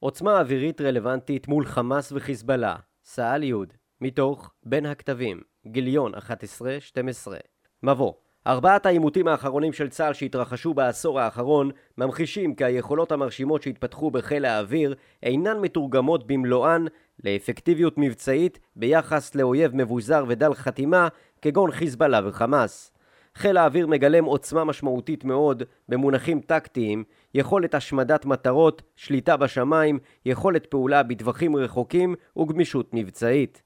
עוצמה אווירית רלוונטית מול חמאס וחיזבאללה, סא"ל י', מתוך בין הכתבים, גיליון 11-12. מבוא ארבעת העימותים האחרונים של צה"ל שהתרחשו בעשור האחרון ממחישים כי היכולות המרשימות שהתפתחו בחיל האוויר אינן מתורגמות במלואן לאפקטיביות מבצעית ביחס לאויב מבוזר ודל חתימה כגון חיזבאללה וחמאס. חיל האוויר מגלם עוצמה משמעותית מאוד במונחים טקטיים, יכולת השמדת מטרות, שליטה בשמיים, יכולת פעולה בטווחים רחוקים וגמישות מבצעית.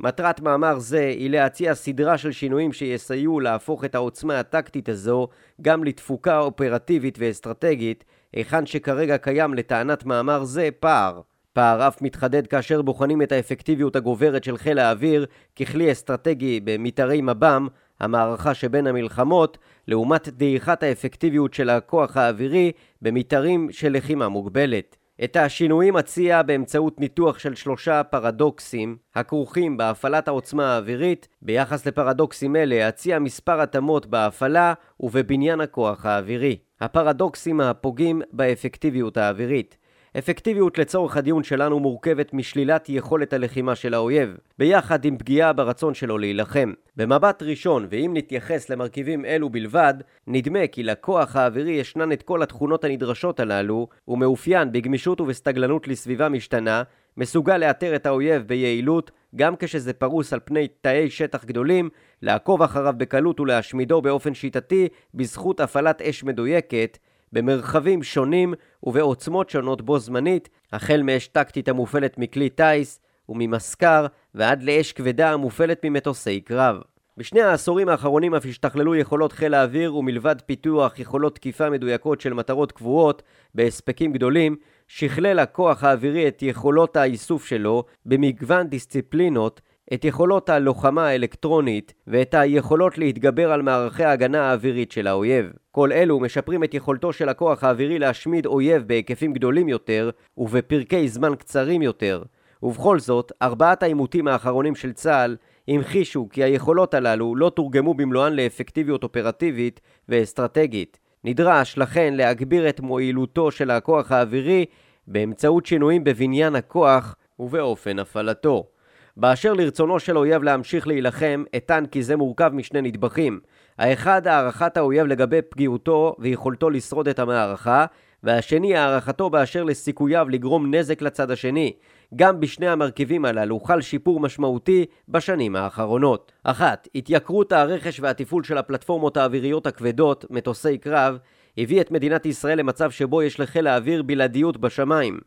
מטרת מאמר זה היא להציע סדרה של שינויים שיסייעו להפוך את העוצמה הטקטית הזו גם לתפוקה אופרטיבית ואסטרטגית, היכן שכרגע קיים לטענת מאמר זה פער. פער אף מתחדד כאשר בוחנים את האפקטיביות הגוברת של חיל האוויר ככלי אסטרטגי במתארי מב"ם, המערכה שבין המלחמות, לעומת דעיכת האפקטיביות של הכוח האווירי במתארים של לחימה מוגבלת. את השינויים אציע באמצעות ניתוח של שלושה פרדוקסים הכרוכים בהפעלת העוצמה האווירית. ביחס לפרדוקסים אלה אציע מספר התאמות בהפעלה ובבניין הכוח האווירי. הפרדוקסים הפוגעים באפקטיביות האווירית. אפקטיביות לצורך הדיון שלנו מורכבת משלילת יכולת הלחימה של האויב, ביחד עם פגיעה ברצון שלו להילחם. במבט ראשון, ואם נתייחס למרכיבים אלו בלבד, נדמה כי לכוח האווירי ישנן את כל התכונות הנדרשות הללו, ומאופיין בגמישות ובסתגלנות לסביבה משתנה, מסוגל לאתר את האויב ביעילות, גם כשזה פרוס על פני תאי שטח גדולים, לעקוב אחריו בקלות ולהשמידו באופן שיטתי בזכות הפעלת אש מדויקת, במרחבים שונים ובעוצמות שונות בו זמנית, החל מאש טקטית המופעלת מכלי טיס וממסקר ועד לאש כבדה המופעלת ממטוסי קרב. בשני העשורים האחרונים אף השתכללו יכולות חיל האוויר ומלבד פיתוח יכולות תקיפה מדויקות של מטרות קבועות בהספקים גדולים, שכלל הכוח האווירי את יכולות האיסוף שלו במגוון דיסציפלינות את יכולות הלוחמה האלקטרונית ואת היכולות להתגבר על מערכי ההגנה האווירית של האויב. כל אלו משפרים את יכולתו של הכוח האווירי להשמיד אויב בהיקפים גדולים יותר ובפרקי זמן קצרים יותר. ובכל זאת, ארבעת העימותים האחרונים של צה"ל המחישו כי היכולות הללו לא תורגמו במלואן לאפקטיביות אופרטיבית ואסטרטגית. נדרש לכן להגביר את מועילותו של הכוח האווירי באמצעות שינויים בבניין הכוח ובאופן הפעלתו. באשר לרצונו של אויב להמשיך להילחם, אטען כי זה מורכב משני נדבכים. האחד, הערכת האויב לגבי פגיעותו ויכולתו לשרוד את המערכה, והשני, הערכתו באשר לסיכוייו לגרום נזק לצד השני. גם בשני המרכיבים הללו חל שיפור משמעותי בשנים האחרונות. אחת, התייקרות הרכש והתפעול של הפלטפורמות האוויריות הכבדות, מטוסי קרב, הביא את מדינת ישראל למצב שבו יש לחיל האוויר בלעדיות בשמיים.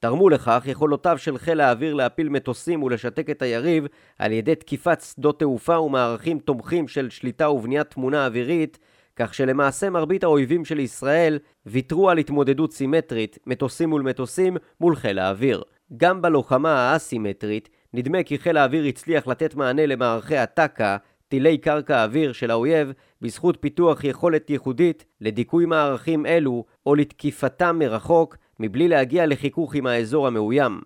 תרמו לכך יכולותיו של חיל האוויר להפיל מטוסים ולשתק את היריב על ידי תקיפת שדות תעופה ומערכים תומכים של שליטה ובניית תמונה אווירית, כך שלמעשה מרבית האויבים של ישראל ויתרו על התמודדות סימטרית, מטוסים מול מטוסים, מול חיל האוויר. גם בלוחמה האסימטרית, נדמה כי חיל האוויר הצליח לתת מענה למערכי הטק"א, טילי קרקע אוויר של האויב, בזכות פיתוח יכולת ייחודית לדיכוי מערכים אלו או לתקיפתם מרחוק, מבלי להגיע לחיכוך עם האזור המאוים.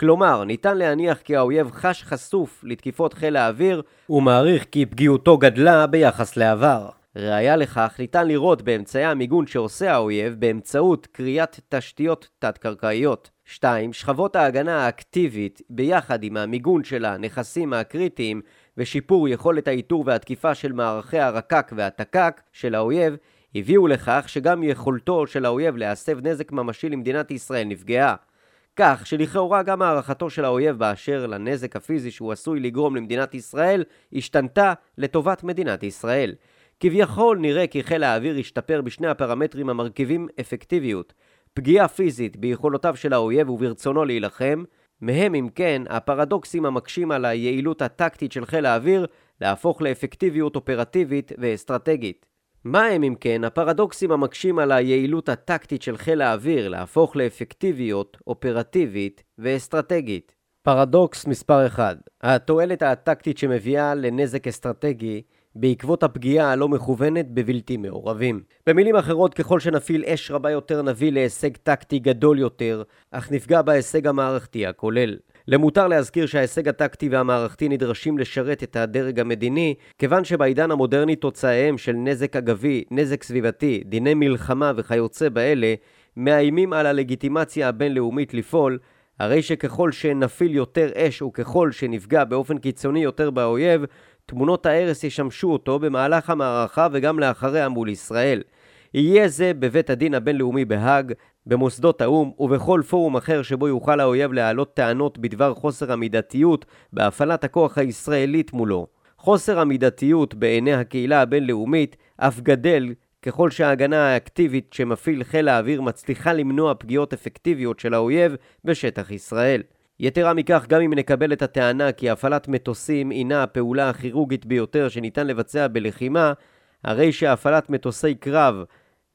כלומר, ניתן להניח כי האויב חש חשוף לתקיפות חיל האוויר ומעריך כי פגיעותו גדלה ביחס לעבר. ראיה לכך ניתן לראות באמצעי המיגון שעושה האויב באמצעות קריאת תשתיות תת-קרקעיות. 2. שכבות ההגנה האקטיבית ביחד עם המיגון של הנכסים הקריטיים ושיפור יכולת האיתור והתקיפה של מערכי הרק"ק והתק"ק של האויב הביאו לכך שגם יכולתו של האויב להסב נזק ממשי למדינת ישראל נפגעה. כך שלכאורה גם הערכתו של האויב באשר לנזק הפיזי שהוא עשוי לגרום למדינת ישראל השתנתה לטובת מדינת ישראל. כביכול נראה כי חיל האוויר השתפר בשני הפרמטרים המרכיבים אפקטיביות, פגיעה פיזית ביכולותיו של האויב וברצונו להילחם, מהם אם כן הפרדוקסים המקשים על היעילות הטקטית של חיל האוויר להפוך לאפקטיביות אופרטיבית ואסטרטגית. מה הם אם כן הפרדוקסים המקשים על היעילות הטקטית של חיל האוויר להפוך לאפקטיביות, אופרטיבית ואסטרטגית? פרדוקס מספר 1 התועלת הטקטית שמביאה לנזק אסטרטגי בעקבות הפגיעה הלא מכוונת בבלתי מעורבים. במילים אחרות, ככל שנפעיל אש רבה יותר נביא להישג טקטי גדול יותר, אך נפגע בהישג המערכתי הכולל. למותר להזכיר שההישג הטקטי והמערכתי נדרשים לשרת את הדרג המדיני, כיוון שבעידן המודרני תוצאיהם של נזק אגבי, נזק סביבתי, דיני מלחמה וכיוצא באלה, מאיימים על הלגיטימציה הבינלאומית לפעול, הרי שככל שנפיל יותר אש וככל שנפגע באופן קיצוני יותר באויב, תמונות ההרס ישמשו אותו במהלך המערכה וגם לאחריה מול ישראל. יהיה זה בבית הדין הבינלאומי בהאג, במוסדות האו"ם ובכל פורום אחר שבו יוכל האויב להעלות טענות בדבר חוסר המידתיות בהפעלת הכוח הישראלית מולו. חוסר המידתיות בעיני הקהילה הבינלאומית אף גדל ככל שההגנה האקטיבית שמפעיל חיל האוויר מצליחה למנוע פגיעות אפקטיביות של האויב בשטח ישראל. יתרה מכך, גם אם נקבל את הטענה כי הפעלת מטוסים הינה הפעולה הכירורגית ביותר שניתן לבצע בלחימה, הרי שהפעלת מטוסי קרב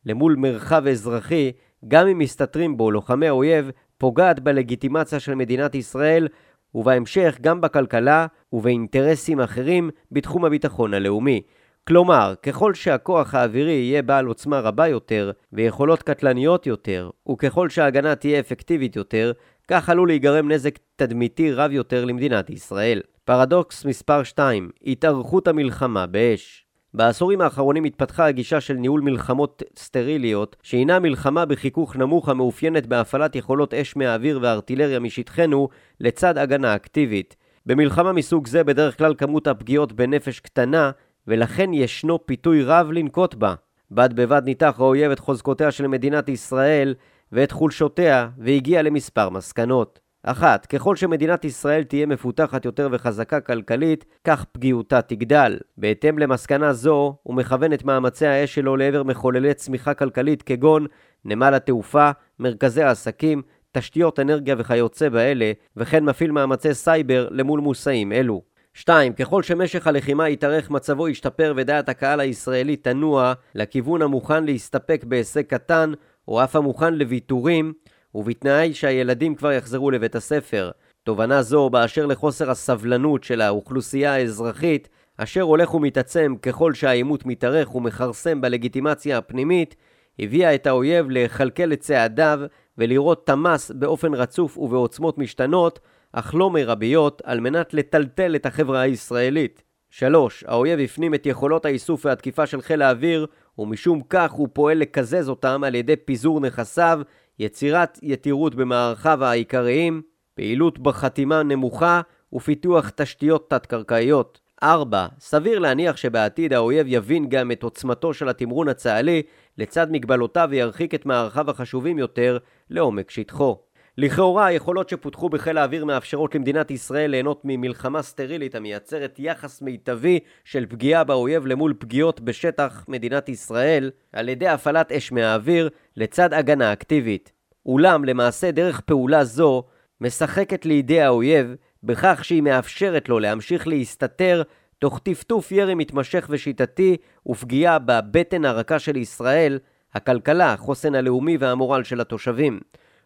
למול מרחב אזרחי, גם אם מסתתרים בו לוחמי אויב, פוגעת בלגיטימציה של מדינת ישראל, ובהמשך גם בכלכלה ובאינטרסים אחרים בתחום הביטחון הלאומי. כלומר, ככל שהכוח האווירי יהיה בעל עוצמה רבה יותר ויכולות קטלניות יותר, וככל שההגנה תהיה אפקטיבית יותר, כך עלול להיגרם נזק תדמיתי רב יותר למדינת ישראל. פרדוקס מספר 2 התארכות המלחמה באש בעשורים האחרונים התפתחה הגישה של ניהול מלחמות סטריליות, שהינה מלחמה בחיכוך נמוך המאופיינת בהפעלת יכולות אש מהאוויר וארטילריה משטחנו, לצד הגנה אקטיבית. במלחמה מסוג זה בדרך כלל כמות הפגיעות בנפש קטנה, ולכן ישנו פיתוי רב לנקוט בה. בד בבד ניתח האויב את חוזקותיה של מדינת ישראל ואת חולשותיה, והגיע למספר מסקנות. אחת, ככל שמדינת ישראל תהיה מפותחת יותר וחזקה כלכלית, כך פגיעותה תגדל. בהתאם למסקנה זו, הוא מכוון את מאמצי האש שלו לעבר מחוללי צמיחה כלכלית כגון נמל התעופה, מרכזי העסקים, תשתיות אנרגיה וכיוצא באלה, וכן מפעיל מאמצי סייבר למול מושאים אלו. 2. ככל שמשך הלחימה יתארך מצבו ישתפר ודעת הקהל הישראלי תנוע לכיוון המוכן להסתפק בהישג קטן או אף המוכן לוויתורים ובתנאי שהילדים כבר יחזרו לבית הספר. תובנה זו באשר לחוסר הסבלנות של האוכלוסייה האזרחית אשר הולך ומתעצם ככל שהעימות מתארך ומכרסם בלגיטימציה הפנימית הביאה את האויב לכלכל את צעדיו ולראות תמ"ס באופן רצוף ובעוצמות משתנות אך לא מרביות, על מנת לטלטל את החברה הישראלית. 3. האויב הפנים את יכולות האיסוף והתקיפה של חיל האוויר, ומשום כך הוא פועל לקזז אותם על ידי פיזור נכסיו, יצירת יתירות במערכיו העיקריים, פעילות בחתימה נמוכה ופיתוח תשתיות תת-קרקעיות. 4. סביר להניח שבעתיד האויב יבין גם את עוצמתו של התמרון הצה"לי לצד מגבלותיו וירחיק את מערכיו החשובים יותר לעומק שטחו. לכאורה היכולות שפותחו בחיל האוויר מאפשרות למדינת ישראל ליהנות ממלחמה סטרילית המייצרת יחס מיטבי של פגיעה באויב למול פגיעות בשטח מדינת ישראל על ידי הפעלת אש מהאוויר לצד הגנה אקטיבית. אולם למעשה דרך פעולה זו משחקת לידי האויב בכך שהיא מאפשרת לו להמשיך להסתתר תוך טפטוף ירי מתמשך ושיטתי ופגיעה בבטן הרכה של ישראל, הכלכלה, החוסן הלאומי והמורל של התושבים.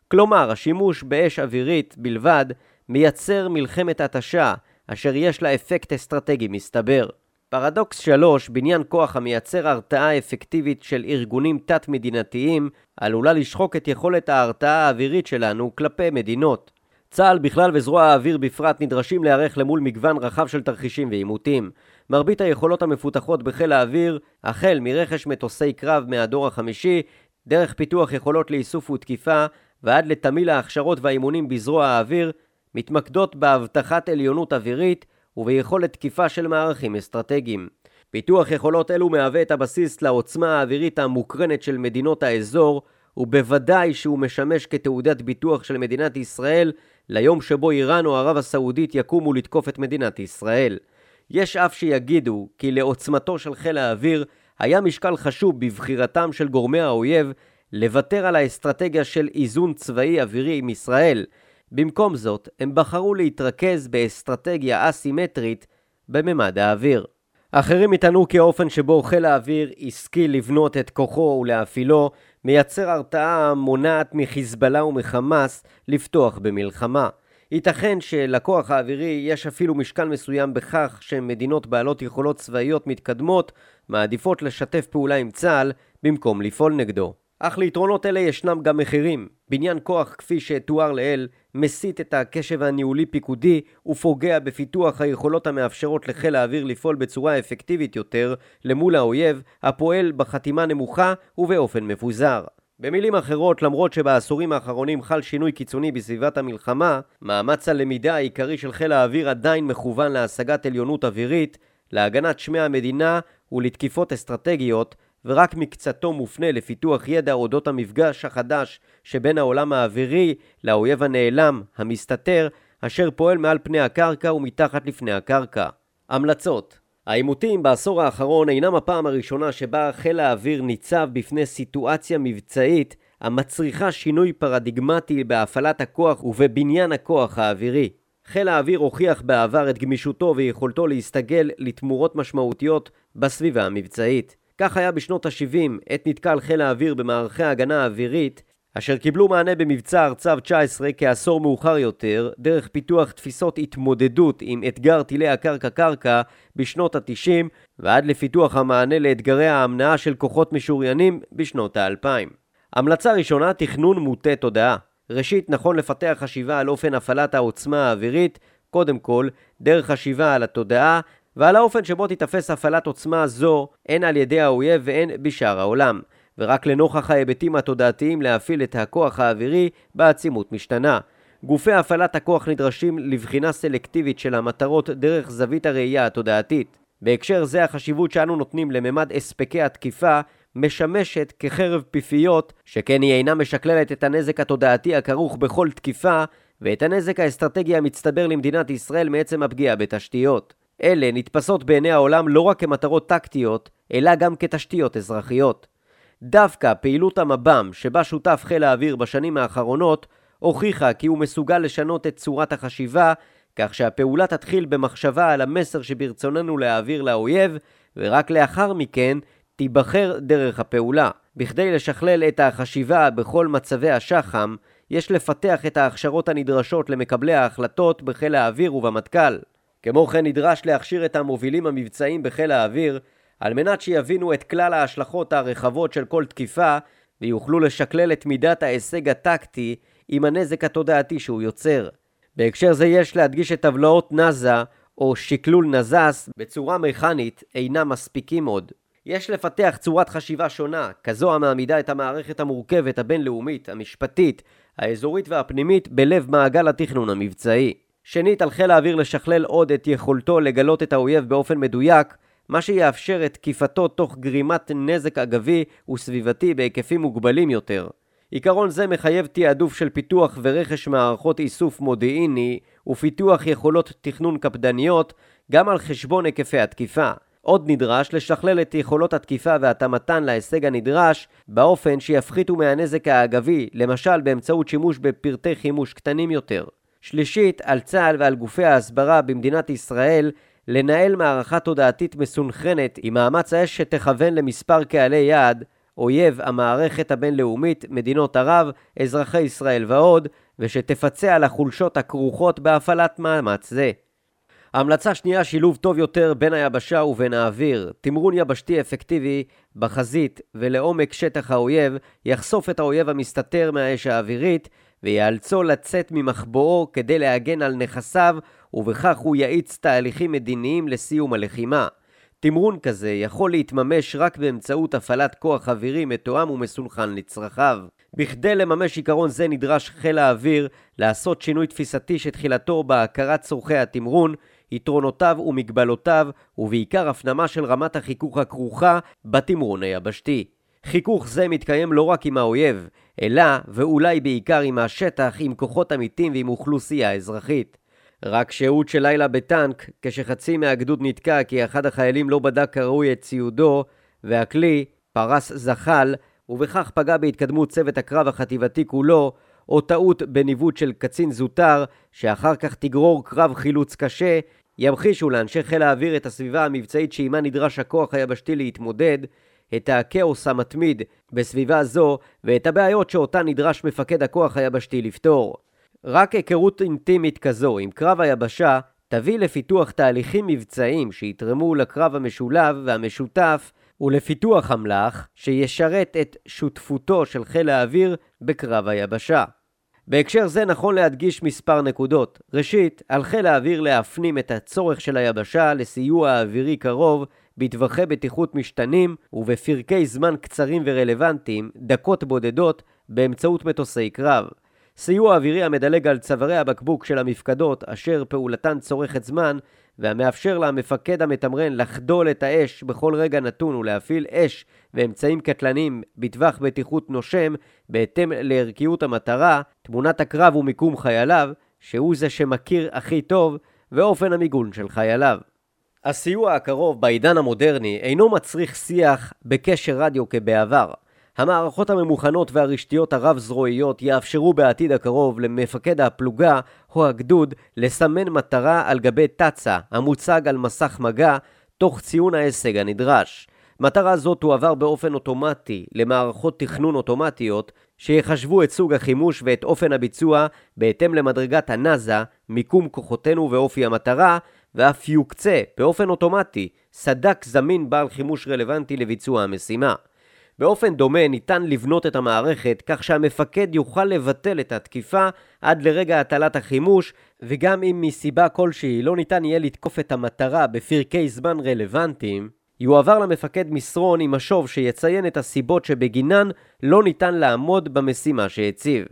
כלומר, השימוש באש אווירית בלבד מייצר מלחמת התשה, אשר יש לה אפקט אסטרטגי מסתבר. פרדוקס 3, בניין כוח המייצר הרתעה אפקטיבית של ארגונים תת-מדינתיים, עלולה לשחוק את יכולת ההרתעה האווירית שלנו כלפי מדינות. צה"ל בכלל וזרוע האוויר בפרט נדרשים להיערך למול מגוון רחב של תרחישים ועימותים. מרבית היכולות המפותחות בחיל האוויר, החל מרכש מטוסי קרב מהדור החמישי, דרך פיתוח יכולות לאיסוף ותקיפה, ועד לתמיל ההכשרות והאימונים בזרוע האוויר, מתמקדות בהבטחת עליונות אווירית וביכולת תקיפה של מערכים אסטרטגיים. פיתוח יכולות אלו מהווה את הבסיס לעוצמה האווירית המוקרנת של מדינות האזור, ובוודאי שהוא משמש כתעודת ביטוח של מדינת ישראל ליום שבו איראן או ערב הסעודית יקומו לתקוף את מדינת ישראל. יש אף שיגידו כי לעוצמתו של חיל האוויר היה משקל חשוב בבחירתם של גורמי האויב לוותר על האסטרטגיה של איזון צבאי אווירי עם ישראל. במקום זאת, הם בחרו להתרכז באסטרטגיה אסימטרית בממד האוויר. אחרים יטענו כי האופן שבו חיל האוויר השכיל לבנות את כוחו ולהפעילו מייצר הרתעה מונעת מחיזבאללה ומחמאס לפתוח במלחמה. ייתכן שלכוח האווירי יש אפילו משקל מסוים בכך שמדינות בעלות יכולות צבאיות מתקדמות מעדיפות לשתף פעולה עם צה"ל במקום לפעול נגדו. אך ליתרונות אלה ישנם גם מחירים. בניין כוח כפי שתואר לעיל מסיט את הקשב הניהולי-פיקודי ופוגע בפיתוח היכולות המאפשרות לחיל האוויר לפעול בצורה אפקטיבית יותר למול האויב הפועל בחתימה נמוכה ובאופן מפוזר. במילים אחרות, למרות שבעשורים האחרונים חל שינוי קיצוני בסביבת המלחמה, מאמץ הלמידה העיקרי של חיל האוויר עדיין מכוון להשגת עליונות אווירית, להגנת שמי המדינה ולתקיפות אסטרטגיות, ורק מקצתו מופנה לפיתוח ידע אודות המפגש החדש שבין העולם האווירי לאויב הנעלם, המסתתר, אשר פועל מעל פני הקרקע ומתחת לפני הקרקע. המלצות העימותים בעשור האחרון אינם הפעם הראשונה שבה חיל האוויר ניצב בפני סיטואציה מבצעית המצריכה שינוי פרדיגמטי בהפעלת הכוח ובבניין הכוח האווירי. חיל האוויר הוכיח בעבר את גמישותו ויכולתו להסתגל לתמורות משמעותיות בסביבה המבצעית. כך היה בשנות ה-70, עת נתקל חיל האוויר במערכי ההגנה האווירית, אשר קיבלו מענה במבצע ארצב 19 כעשור מאוחר יותר, דרך פיתוח תפיסות התמודדות עם אתגר טילי הקרקע-קרקע בשנות ה-90, ועד לפיתוח המענה לאתגרי ההמנעה של כוחות משוריינים בשנות ה-2000. המלצה ראשונה, תכנון מוטה תודעה. ראשית, נכון לפתח חשיבה על אופן הפעלת העוצמה האווירית, קודם כל, דרך חשיבה על התודעה ועל האופן שבו תיתפס הפעלת עוצמה זו הן על ידי האויב והן בשאר העולם, ורק לנוכח ההיבטים התודעתיים להפעיל את הכוח האווירי בעצימות משתנה. גופי הפעלת הכוח נדרשים לבחינה סלקטיבית של המטרות דרך זווית הראייה התודעתית. בהקשר זה החשיבות שאנו נותנים לממד הספקי התקיפה משמשת כחרב פיפיות, שכן היא אינה משקללת את הנזק התודעתי הכרוך בכל תקיפה ואת הנזק האסטרטגי המצטבר למדינת ישראל מעצם הפגיעה בתשתיות. אלה נתפסות בעיני העולם לא רק כמטרות טקטיות, אלא גם כתשתיות אזרחיות. דווקא פעילות המב"ם, שבה שותף חיל האוויר בשנים האחרונות, הוכיחה כי הוא מסוגל לשנות את צורת החשיבה, כך שהפעולה תתחיל במחשבה על המסר שברצוננו להעביר לאויב, ורק לאחר מכן תיבחר דרך הפעולה. בכדי לשכלל את החשיבה בכל מצבי השח"ם, יש לפתח את ההכשרות הנדרשות למקבלי ההחלטות בחיל האוויר ובמטכ"ל. כמו כן נדרש להכשיר את המובילים המבצעיים בחיל האוויר על מנת שיבינו את כלל ההשלכות הרחבות של כל תקיפה ויוכלו לשקלל את מידת ההישג הטקטי עם הנזק התודעתי שהוא יוצר. בהקשר זה יש להדגיש את טבלאות נאזה או שקלול נזס בצורה מכנית אינם מספיקים עוד. יש לפתח צורת חשיבה שונה, כזו המעמידה את המערכת המורכבת הבינלאומית, המשפטית, האזורית והפנימית בלב מעגל התכנון המבצעי. שנית, על חיל האוויר לשכלל עוד את יכולתו לגלות את האויב באופן מדויק, מה שיאפשר את תקיפתו תוך גרימת נזק אגבי וסביבתי בהיקפים מוגבלים יותר. עיקרון זה מחייב תעדוף של פיתוח ורכש מערכות איסוף מודיעיני ופיתוח יכולות תכנון קפדניות גם על חשבון היקפי התקיפה. עוד נדרש לשכלל את יכולות התקיפה והתאמתן להישג הנדרש באופן שיפחיתו מהנזק האגבי, למשל באמצעות שימוש בפרטי חימוש קטנים יותר. שלישית, על צה"ל ועל גופי ההסברה במדינת ישראל לנהל מערכה תודעתית מסונכרנת עם מאמץ האש שתכוון למספר קהלי יעד, אויב המערכת הבינלאומית, מדינות ערב, אזרחי ישראל ועוד, ושתפצה על החולשות הכרוכות בהפעלת מאמץ זה. המלצה שנייה, שילוב טוב יותר בין היבשה ובין האוויר. תמרון יבשתי אפקטיבי בחזית ולעומק שטח האויב יחשוף את האויב המסתתר מהאש האווירית ויאלצו לצאת ממחבואו כדי להגן על נכסיו, ובכך הוא יאיץ תהליכים מדיניים לסיום הלחימה. תמרון כזה יכול להתממש רק באמצעות הפעלת כוח אווירי מתואם ומסונכן לצרכיו. בכדי לממש עיקרון זה נדרש חיל האוויר לעשות שינוי תפיסתי שתחילתו בהכרת צורכי התמרון, יתרונותיו ומגבלותיו, ובעיקר הפנמה של רמת החיכוך הכרוכה בתמרון היבשתי. חיכוך זה מתקיים לא רק עם האויב, אלא ואולי בעיקר עם השטח, עם כוחות אמיתים ועם אוכלוסייה אזרחית. רק שהות של לילה בטנק, כשחצי מהגדוד נתקע כי אחד החיילים לא בדק כראוי את ציודו, והכלי פרס זחל, ובכך פגע בהתקדמות צוות הקרב החטיבתי כולו, או טעות בניווט של קצין זוטר, שאחר כך תגרור קרב חילוץ קשה, ימחישו לאנשי חיל האוויר את הסביבה המבצעית שעימה נדרש הכוח היבשתי להתמודד, את הכאוס המתמיד בסביבה זו ואת הבעיות שאותה נדרש מפקד הכוח היבשתי לפתור. רק היכרות אינטימית כזו עם קרב היבשה תביא לפיתוח תהליכים מבצעיים שיתרמו לקרב המשולב והמשותף ולפיתוח אמל"ח שישרת את שותפותו של חיל האוויר בקרב היבשה. בהקשר זה נכון להדגיש מספר נקודות. ראשית, על חיל האוויר להפנים את הצורך של היבשה לסיוע אווירי קרוב בטווחי בטיחות משתנים ובפרקי זמן קצרים ורלוונטיים, דקות בודדות, באמצעות מטוסי קרב. סיוע אווירי המדלג על צווארי הבקבוק של המפקדות, אשר פעולתן צורכת זמן, והמאפשר למפקד המתמרן לחדול את האש בכל רגע נתון ולהפעיל אש ואמצעים קטלניים בטווח בטיחות נושם בהתאם לערכיות המטרה, תמונת הקרב ומיקום חייליו, שהוא זה שמכיר הכי טוב, ואופן המיגון של חייליו. הסיוע הקרוב בעידן המודרני אינו מצריך שיח בקשר רדיו כבעבר. המערכות הממוכנות והרשתיות הרב-זרועיות יאפשרו בעתיד הקרוב למפקד הפלוגה או הגדוד לסמן מטרה על גבי תצה המוצג על מסך מגע תוך ציון ההישג הנדרש. מטרה זו תועבר באופן אוטומטי למערכות תכנון אוטומטיות שיחשבו את סוג החימוש ואת אופן הביצוע בהתאם למדרגת הנאזה, מיקום כוחותינו ואופי המטרה, ואף יוקצה באופן אוטומטי סדק זמין בעל חימוש רלוונטי לביצוע המשימה. באופן דומה ניתן לבנות את המערכת כך שהמפקד יוכל לבטל את התקיפה עד לרגע הטלת החימוש וגם אם מסיבה כלשהי לא ניתן יהיה לתקוף את המטרה בפרקי זמן רלוונטיים, יועבר למפקד מסרון עם משוב שיציין את הסיבות שבגינן לא ניתן לעמוד במשימה שהציב.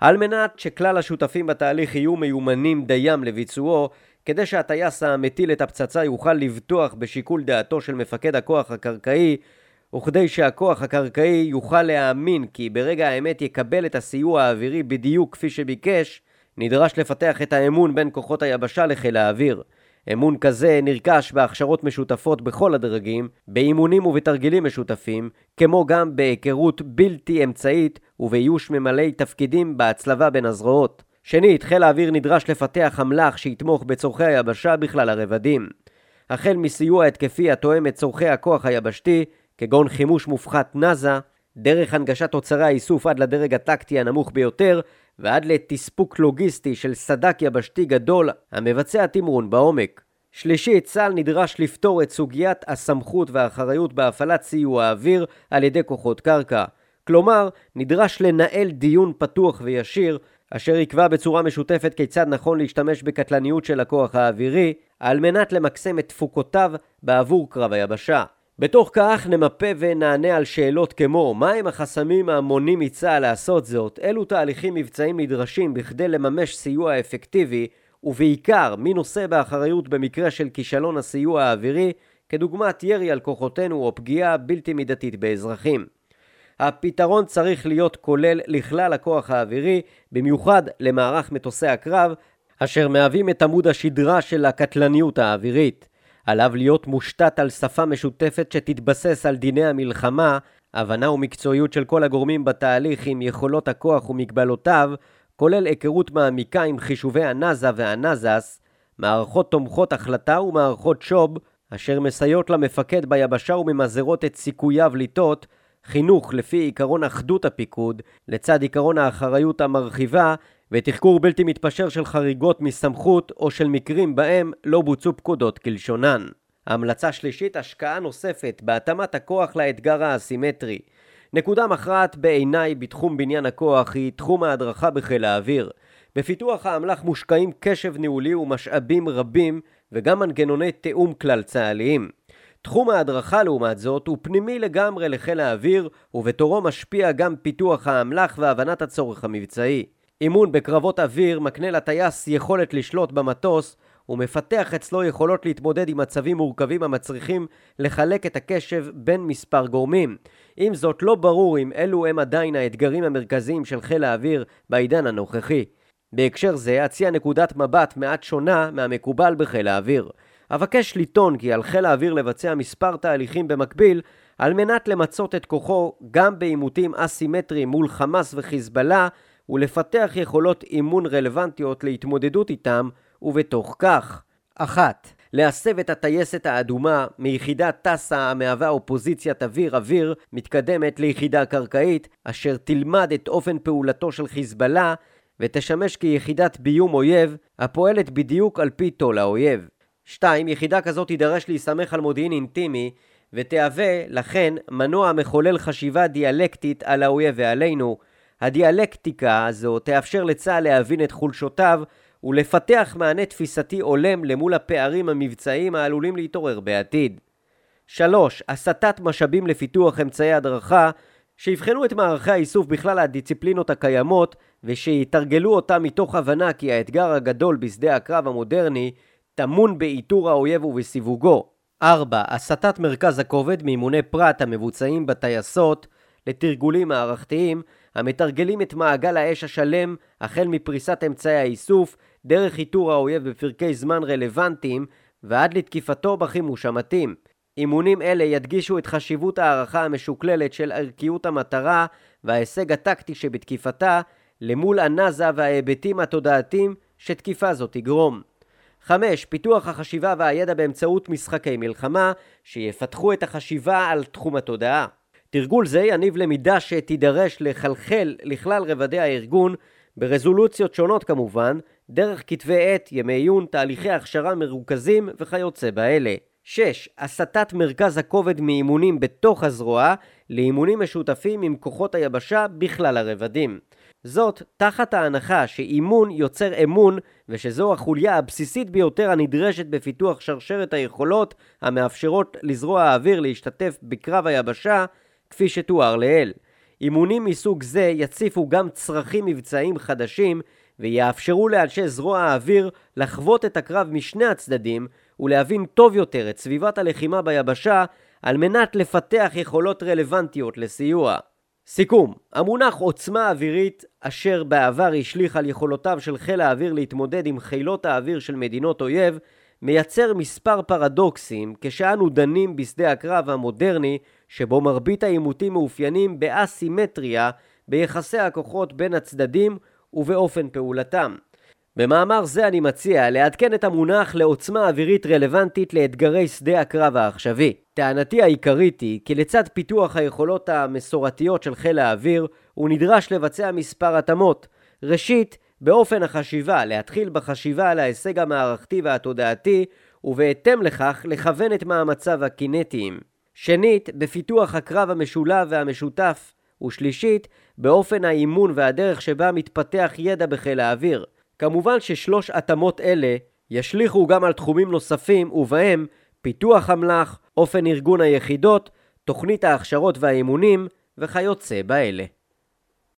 על מנת שכלל השותפים בתהליך יהיו מיומנים דיים לביצועו, כדי שהטייס המטיל את הפצצה יוכל לבטוח בשיקול דעתו של מפקד הכוח הקרקעי, וכדי שהכוח הקרקעי יוכל להאמין כי ברגע האמת יקבל את הסיוע האווירי בדיוק כפי שביקש, נדרש לפתח את האמון בין כוחות היבשה לחיל האוויר. אמון כזה נרכש בהכשרות משותפות בכל הדרגים, באימונים ובתרגילים משותפים, כמו גם בהיכרות בלתי אמצעית ובאיוש ממלאי תפקידים בהצלבה בין הזרועות. שנית, חיל האוויר נדרש לפתח אמל"ח שיתמוך בצורכי היבשה בכלל הרבדים. החל מסיוע התקפי התואם את צורכי הכוח היבשתי, כגון חימוש מופחת נאזה, דרך הנגשת תוצרי האיסוף עד לדרג הטקטי הנמוך ביותר, ועד לתספוק לוגיסטי של סדק יבשתי גדול המבצע תמרון בעומק. שלישית, צה"ל נדרש לפתור את סוגיית הסמכות והאחריות בהפעלת סיוע האוויר על ידי כוחות קרקע. כלומר, נדרש לנהל דיון פתוח וישיר, אשר יקבע בצורה משותפת כיצד נכון להשתמש בקטלניות של הכוח האווירי, על מנת למקסם את תפוקותיו בעבור קרב היבשה. בתוך כך נמפה ונענה על שאלות כמו מהם החסמים המונים מצה"ל לעשות זאת, אילו תהליכים מבצעיים נדרשים בכדי לממש סיוע אפקטיבי, ובעיקר מי נושא באחריות במקרה של כישלון הסיוע האווירי, כדוגמת ירי על כוחותינו או פגיעה בלתי מידתית באזרחים. הפתרון צריך להיות כולל לכלל הכוח האווירי, במיוחד למערך מטוסי הקרב, אשר מהווים את עמוד השדרה של הקטלניות האווירית. עליו להיות מושתת על שפה משותפת שתתבסס על דיני המלחמה, הבנה ומקצועיות של כל הגורמים בתהליך עם יכולות הכוח ומגבלותיו, כולל היכרות מעמיקה עם חישובי הנאזה והנאזס, מערכות תומכות החלטה ומערכות שוב, אשר מסייעות למפקד ביבשה וממזערות את סיכוייו לטעות, חינוך לפי עיקרון אחדות הפיקוד, לצד עיקרון האחריות המרחיבה, ותחקור בלתי מתפשר של חריגות מסמכות או של מקרים בהם לא בוצעו פקודות כלשונן. המלצה שלישית, השקעה נוספת בהתאמת הכוח לאתגר האסימטרי. נקודה מכרעת בעיניי בתחום בניין הכוח היא תחום ההדרכה בחיל האוויר. בפיתוח האמל"ח מושקעים קשב ניהולי ומשאבים רבים וגם מנגנוני תיאום כלל צה"ליים. תחום ההדרכה לעומת זאת הוא פנימי לגמרי לחיל האוויר ובתורו משפיע גם פיתוח האמל"ח והבנת הצורך המבצעי. אימון בקרבות אוויר מקנה לטייס יכולת לשלוט במטוס ומפתח אצלו יכולות להתמודד עם מצבים מורכבים המצריכים לחלק את הקשב בין מספר גורמים. עם זאת, לא ברור אם אלו הם עדיין האתגרים המרכזיים של חיל האוויר בעידן הנוכחי. בהקשר זה אציע נקודת מבט מעט שונה מהמקובל בחיל האוויר. אבקש לטעון כי על חיל האוויר לבצע מספר תהליכים במקביל על מנת למצות את כוחו גם בעימותים אסימטריים מול חמאס וחיזבאללה ולפתח יכולות אימון רלוונטיות להתמודדות איתם, ובתוך כך 1. להסב את הטייסת האדומה מיחידה טסה המהווה אופוזיציית אוויר-אוויר מתקדמת ליחידה קרקעית, אשר תלמד את אופן פעולתו של חיזבאללה ותשמש כיחידת ביום אויב הפועלת בדיוק על פי תול האויב. 2. יחידה כזאת תידרש להסתמך על מודיעין אינטימי ותהווה, לכן, מנוע מחולל חשיבה דיאלקטית על האויב ועלינו, הדיאלקטיקה הזו תאפשר לצה"ל להבין את חולשותיו ולפתח מענה תפיסתי הולם למול הפערים המבצעיים העלולים להתעורר בעתיד. 3. הסטת משאבים לפיתוח אמצעי הדרכה שיבחנו את מערכי האיסוף בכלל הדיציפלינות הקיימות ושיתרגלו אותם מתוך הבנה כי האתגר הגדול בשדה הקרב המודרני טמון באיתור האויב ובסיווגו. 4. הסטת מרכז הכובד מאימוני פרט המבוצעים בטייסות לתרגולים מערכתיים המתרגלים את מעגל האש השלם החל מפריסת אמצעי האיסוף דרך איתור האויב בפרקי זמן רלוונטיים ועד לתקיפתו בחימוש המתאים. אימונים אלה ידגישו את חשיבות הערכה המשוקללת של ערכיות המטרה וההישג הטקטי שבתקיפתה למול הנאזה וההיבטים התודעתיים שתקיפה זו תגרום. 5. פיתוח החשיבה והידע באמצעות משחקי מלחמה שיפתחו את החשיבה על תחום התודעה. תרגול זה יניב למידה שתידרש לחלחל לכלל רבדי הארגון ברזולוציות שונות כמובן, דרך כתבי עת, ימי עיון, תהליכי הכשרה מרוכזים וכיוצא באלה. 6. הסטת מרכז הכובד מאימונים בתוך הזרוע לאימונים משותפים עם כוחות היבשה בכלל הרבדים. זאת תחת ההנחה שאימון יוצר אמון ושזו החוליה הבסיסית ביותר הנדרשת בפיתוח שרשרת היכולות המאפשרות לזרוע האוויר להשתתף בקרב היבשה כפי שתואר לעיל. אימונים מסוג זה יציפו גם צרכים מבצעיים חדשים ויאפשרו לאנשי זרוע האוויר לחוות את הקרב משני הצדדים ולהבין טוב יותר את סביבת הלחימה ביבשה על מנת לפתח יכולות רלוונטיות לסיוע. סיכום, המונח עוצמה אווירית אשר בעבר השליך על יכולותיו של חיל האוויר להתמודד עם חילות האוויר של מדינות אויב מייצר מספר פרדוקסים כשאנו דנים בשדה הקרב המודרני שבו מרבית העימותים מאופיינים באסימטריה ביחסי הכוחות בין הצדדים ובאופן פעולתם. במאמר זה אני מציע לעדכן את המונח לעוצמה אווירית רלוונטית לאתגרי שדה הקרב העכשווי. טענתי העיקרית היא כי לצד פיתוח היכולות המסורתיות של חיל האוויר, הוא נדרש לבצע מספר התאמות. ראשית, באופן החשיבה, להתחיל בחשיבה על ההישג המערכתי והתודעתי, ובהתאם לכך לכוון את מאמציו הקינטיים. שנית, בפיתוח הקרב המשולב והמשותף. ושלישית, באופן האימון והדרך שבה מתפתח ידע בחיל האוויר. כמובן ששלוש התאמות אלה ישליכו גם על תחומים נוספים ובהם פיתוח אמל"ח, אופן ארגון היחידות, תוכנית ההכשרות והאימונים וכיוצא באלה.